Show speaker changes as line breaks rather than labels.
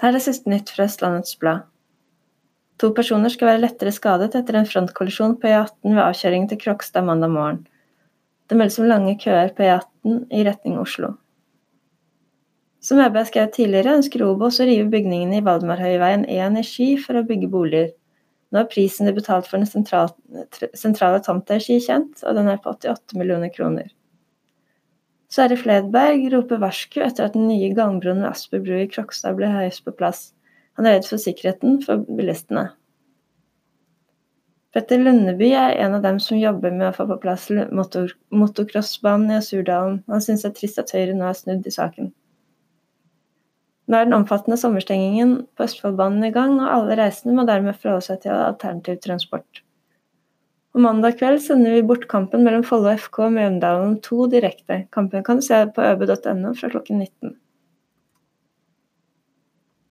Her er siste nytt fra Østlandets Blad. To personer skal være lettere skadet etter en frontkollisjon på E18 ved avkjøringen til Krokstad mandag morgen. Det meldes om lange køer på E18 i retning Oslo. Som ØB skrev tidligere, ønsker Obos å rive bygningene i Valdemarhøyveien 1 i Ski for å bygge boliger. Nå er prisen de betalte for den sentrale, sentrale tomta i Ski kjent, og den er på 88 millioner kroner. Sverre Fledberg roper varsku etter at den nye gangbroen ved Asper bru i Krokstad ble høyest på plass. Han er redd for sikkerheten for bilistene. Petter Lundeby er en av dem som jobber med å få på plass motor motocrossbanen i Surdalen. Han syns det er trist at Høyre nå har snudd i saken. Nå er den omfattende sommerstengingen på Østfoldbanen i gang, og alle reisende må dermed forholde seg til alternativ transport. Og mandag kveld sender vi bort kampen mellom Follo FK og Mjøndalen 2 direkte. Kampen kan du se på øb.no fra klokken 19.